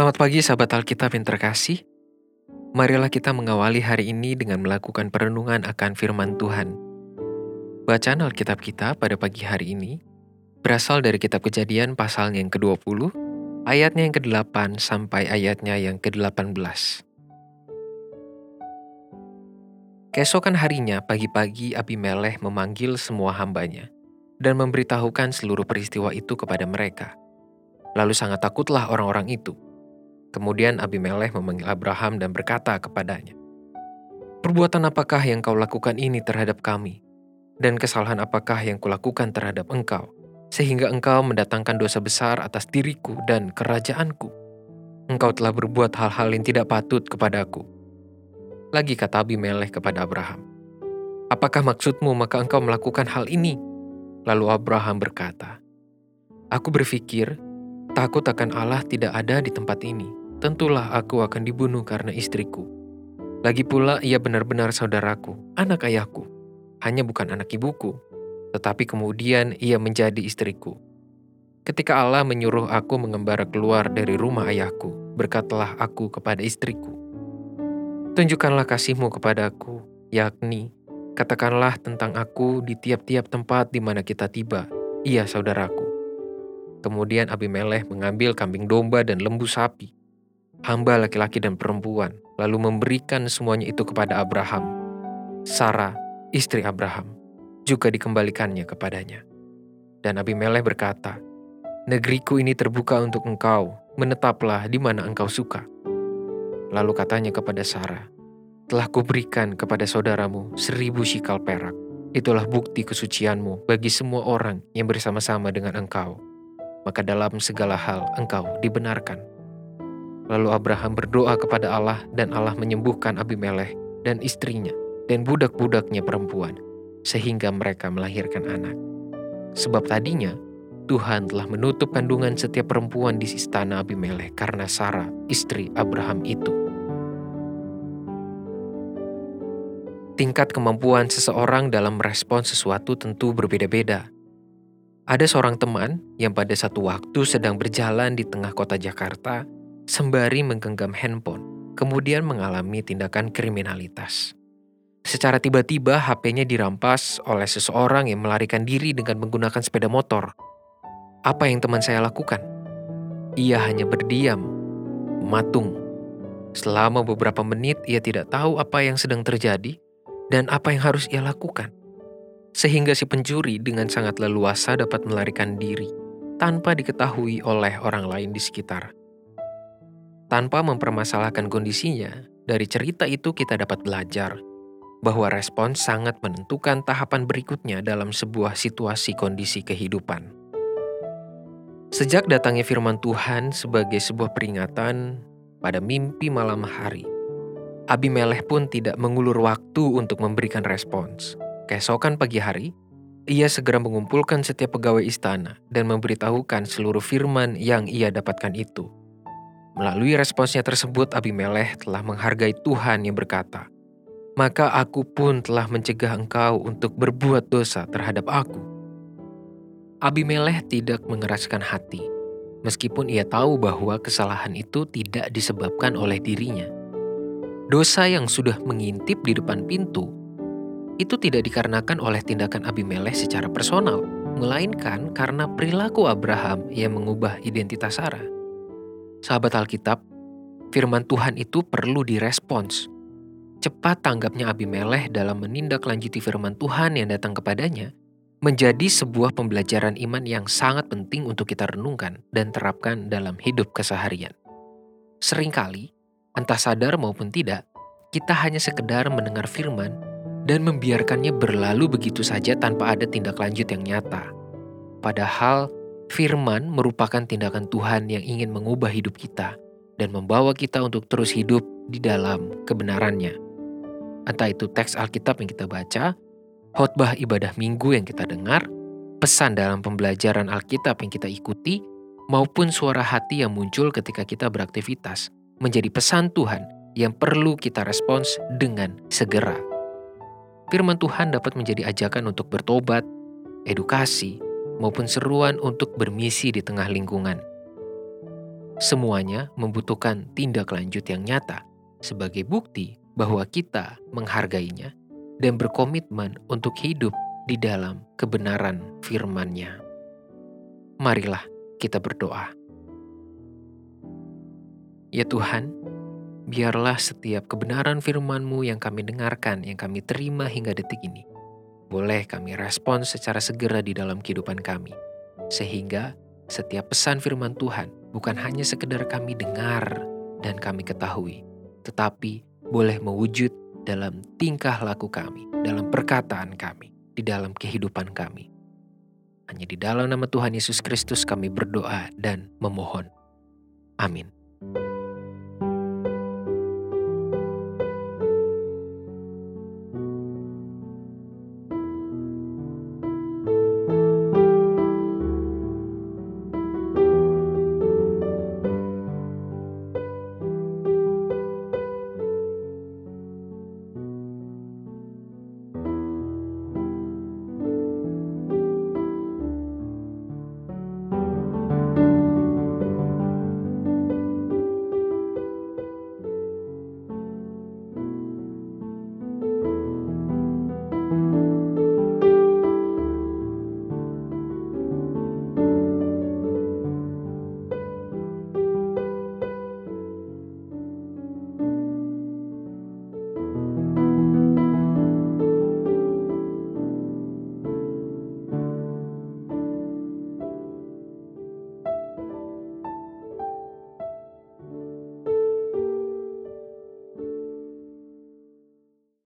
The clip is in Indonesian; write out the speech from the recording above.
Selamat pagi sahabat Alkitab yang terkasih. Marilah kita mengawali hari ini dengan melakukan perenungan akan firman Tuhan. Bacaan Alkitab kita pada pagi hari ini berasal dari kitab Kejadian pasalnya yang ke-20, ayatnya yang ke-8 sampai ayatnya yang ke-18. Keesokan harinya, pagi-pagi Abimelech memanggil semua hambanya dan memberitahukan seluruh peristiwa itu kepada mereka. Lalu sangat takutlah orang-orang itu Kemudian Abimelech memanggil Abraham dan berkata kepadanya, Perbuatan apakah yang kau lakukan ini terhadap kami? Dan kesalahan apakah yang kulakukan terhadap engkau? Sehingga engkau mendatangkan dosa besar atas diriku dan kerajaanku. Engkau telah berbuat hal-hal yang tidak patut kepadaku. Lagi kata Abimelech kepada Abraham, Apakah maksudmu maka engkau melakukan hal ini? Lalu Abraham berkata, Aku berpikir, takut akan Allah tidak ada di tempat ini tentulah aku akan dibunuh karena istriku. Lagi pula ia benar-benar saudaraku, anak ayahku, hanya bukan anak ibuku, tetapi kemudian ia menjadi istriku. Ketika Allah menyuruh aku mengembara keluar dari rumah ayahku, berkatalah aku kepada istriku, Tunjukkanlah kasihmu kepadaku, yakni katakanlah tentang aku di tiap-tiap tempat di mana kita tiba, ia saudaraku. Kemudian Abimelech mengambil kambing domba dan lembu sapi, hamba laki-laki dan perempuan, lalu memberikan semuanya itu kepada Abraham. Sarah, istri Abraham, juga dikembalikannya kepadanya. Dan Abimelech berkata, Negeriku ini terbuka untuk engkau, menetaplah di mana engkau suka. Lalu katanya kepada Sarah, telah kuberikan kepada saudaramu seribu shikal perak. Itulah bukti kesucianmu bagi semua orang yang bersama-sama dengan engkau. Maka dalam segala hal engkau dibenarkan. Lalu Abraham berdoa kepada Allah dan Allah menyembuhkan Abimelech dan istrinya dan budak-budaknya perempuan sehingga mereka melahirkan anak. Sebab tadinya Tuhan telah menutup kandungan setiap perempuan di istana Abimelech karena Sarah, istri Abraham itu. Tingkat kemampuan seseorang dalam merespon sesuatu tentu berbeda-beda. Ada seorang teman yang pada satu waktu sedang berjalan di tengah kota Jakarta sembari menggenggam handphone, kemudian mengalami tindakan kriminalitas. Secara tiba-tiba HP-nya dirampas oleh seseorang yang melarikan diri dengan menggunakan sepeda motor. Apa yang teman saya lakukan? Ia hanya berdiam, mematung. Selama beberapa menit ia tidak tahu apa yang sedang terjadi dan apa yang harus ia lakukan. Sehingga si pencuri dengan sangat leluasa dapat melarikan diri tanpa diketahui oleh orang lain di sekitar. Tanpa mempermasalahkan kondisinya, dari cerita itu kita dapat belajar bahwa respon sangat menentukan tahapan berikutnya dalam sebuah situasi kondisi kehidupan. Sejak datangnya firman Tuhan sebagai sebuah peringatan pada mimpi malam hari, Abimelech pun tidak mengulur waktu untuk memberikan respons. Keesokan pagi hari, ia segera mengumpulkan setiap pegawai istana dan memberitahukan seluruh firman yang ia dapatkan itu. Melalui responsnya tersebut, Abimelech telah menghargai Tuhan yang berkata, "Maka aku pun telah mencegah engkau untuk berbuat dosa terhadap aku." Abimelech tidak mengeraskan hati, meskipun ia tahu bahwa kesalahan itu tidak disebabkan oleh dirinya. Dosa yang sudah mengintip di depan pintu itu tidak dikarenakan oleh tindakan Abimelech secara personal, melainkan karena perilaku Abraham yang mengubah identitas Sarah. Sahabat Alkitab, firman Tuhan itu perlu direspons. Cepat tanggapnya Abimelech dalam menindaklanjuti firman Tuhan yang datang kepadanya menjadi sebuah pembelajaran iman yang sangat penting untuk kita renungkan dan terapkan dalam hidup keseharian. Seringkali, entah sadar maupun tidak, kita hanya sekedar mendengar firman dan membiarkannya berlalu begitu saja tanpa ada tindak lanjut yang nyata. Padahal Firman merupakan tindakan Tuhan yang ingin mengubah hidup kita dan membawa kita untuk terus hidup di dalam kebenarannya. Entah itu teks Alkitab yang kita baca, khotbah ibadah minggu yang kita dengar, pesan dalam pembelajaran Alkitab yang kita ikuti, maupun suara hati yang muncul ketika kita beraktivitas, menjadi pesan Tuhan yang perlu kita respons dengan segera. Firman Tuhan dapat menjadi ajakan untuk bertobat, edukasi, maupun seruan untuk bermisi di tengah lingkungan. Semuanya membutuhkan tindak lanjut yang nyata sebagai bukti bahwa kita menghargainya dan berkomitmen untuk hidup di dalam kebenaran firman-Nya. Marilah kita berdoa. Ya Tuhan, biarlah setiap kebenaran firman-Mu yang kami dengarkan, yang kami terima hingga detik ini, boleh kami respon secara segera di dalam kehidupan kami. Sehingga setiap pesan firman Tuhan bukan hanya sekedar kami dengar dan kami ketahui, tetapi boleh mewujud dalam tingkah laku kami, dalam perkataan kami, di dalam kehidupan kami. Hanya di dalam nama Tuhan Yesus Kristus kami berdoa dan memohon. Amin.